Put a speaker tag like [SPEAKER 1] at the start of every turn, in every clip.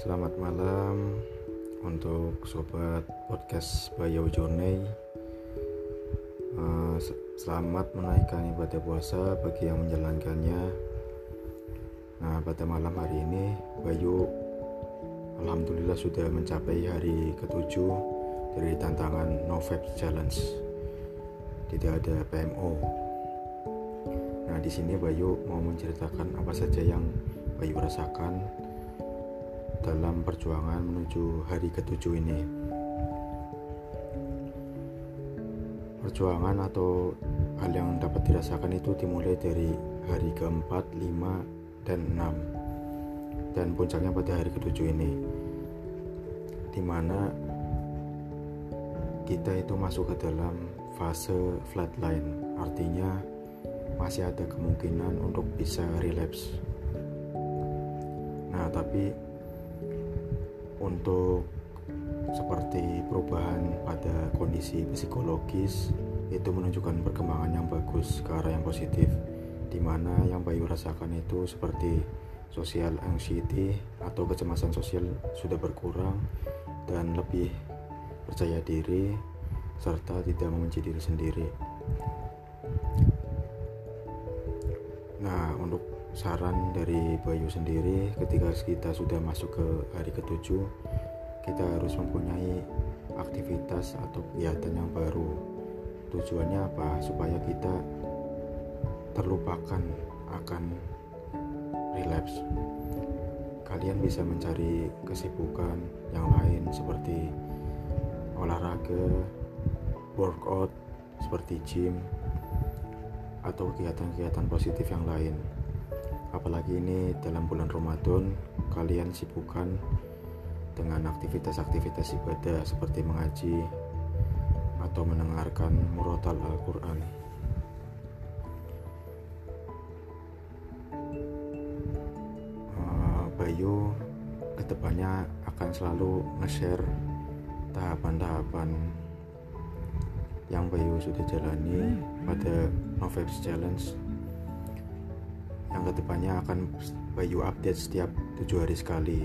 [SPEAKER 1] Selamat malam untuk sobat podcast Bayau Jonei. Uh, selamat menaikkan ibadah puasa bagi yang menjalankannya. Nah, pada malam hari ini Bayu Alhamdulillah sudah mencapai hari ketujuh dari tantangan No Challenge. Tidak ada PMO. Nah, di sini Bayu mau menceritakan apa saja yang Bayu rasakan dalam perjuangan menuju hari ketujuh ini. Perjuangan atau hal yang dapat dirasakan itu dimulai dari hari keempat, lima, dan enam, dan puncaknya pada hari ketujuh ini, di mana kita itu masuk ke dalam fase flatline, artinya masih ada kemungkinan untuk bisa relapse. Nah, tapi untuk seperti perubahan pada kondisi psikologis itu menunjukkan perkembangan yang bagus ke arah yang positif di mana yang Bayu rasakan itu seperti social anxiety atau kecemasan sosial sudah berkurang dan lebih percaya diri serta tidak membenci diri sendiri. Nah, untuk saran dari Bayu sendiri ketika kita sudah masuk ke hari ketujuh kita harus mempunyai aktivitas atau kegiatan yang baru. Tujuannya apa? Supaya kita terlupakan akan relapse. Kalian bisa mencari kesibukan yang lain seperti olahraga workout seperti gym atau kegiatan-kegiatan positif yang lain apalagi ini dalam bulan Ramadan kalian sibukkan dengan aktivitas-aktivitas ibadah seperti mengaji atau mendengarkan murotal Al-Quran. Uh, Bayu ke depannya akan selalu nge-share tahapan-tahapan yang Bayu sudah jalani pada November Challenge yang ke depannya akan Bayu update setiap tujuh hari sekali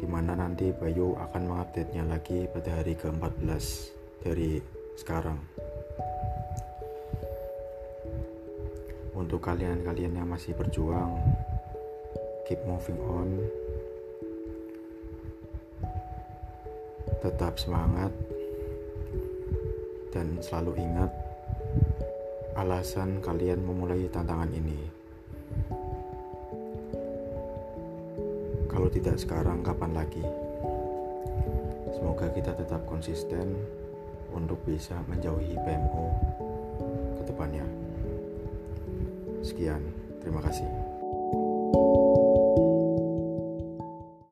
[SPEAKER 1] di mana nanti Bayu akan mengupdate-nya lagi pada hari ke-14 dari sekarang. Untuk kalian-kalian yang masih berjuang keep moving on. Tetap semangat dan selalu ingat alasan kalian memulai tantangan ini Kalau tidak sekarang, kapan lagi? Semoga kita tetap konsisten untuk bisa menjauhi PMO ke depannya. Sekian, terima kasih.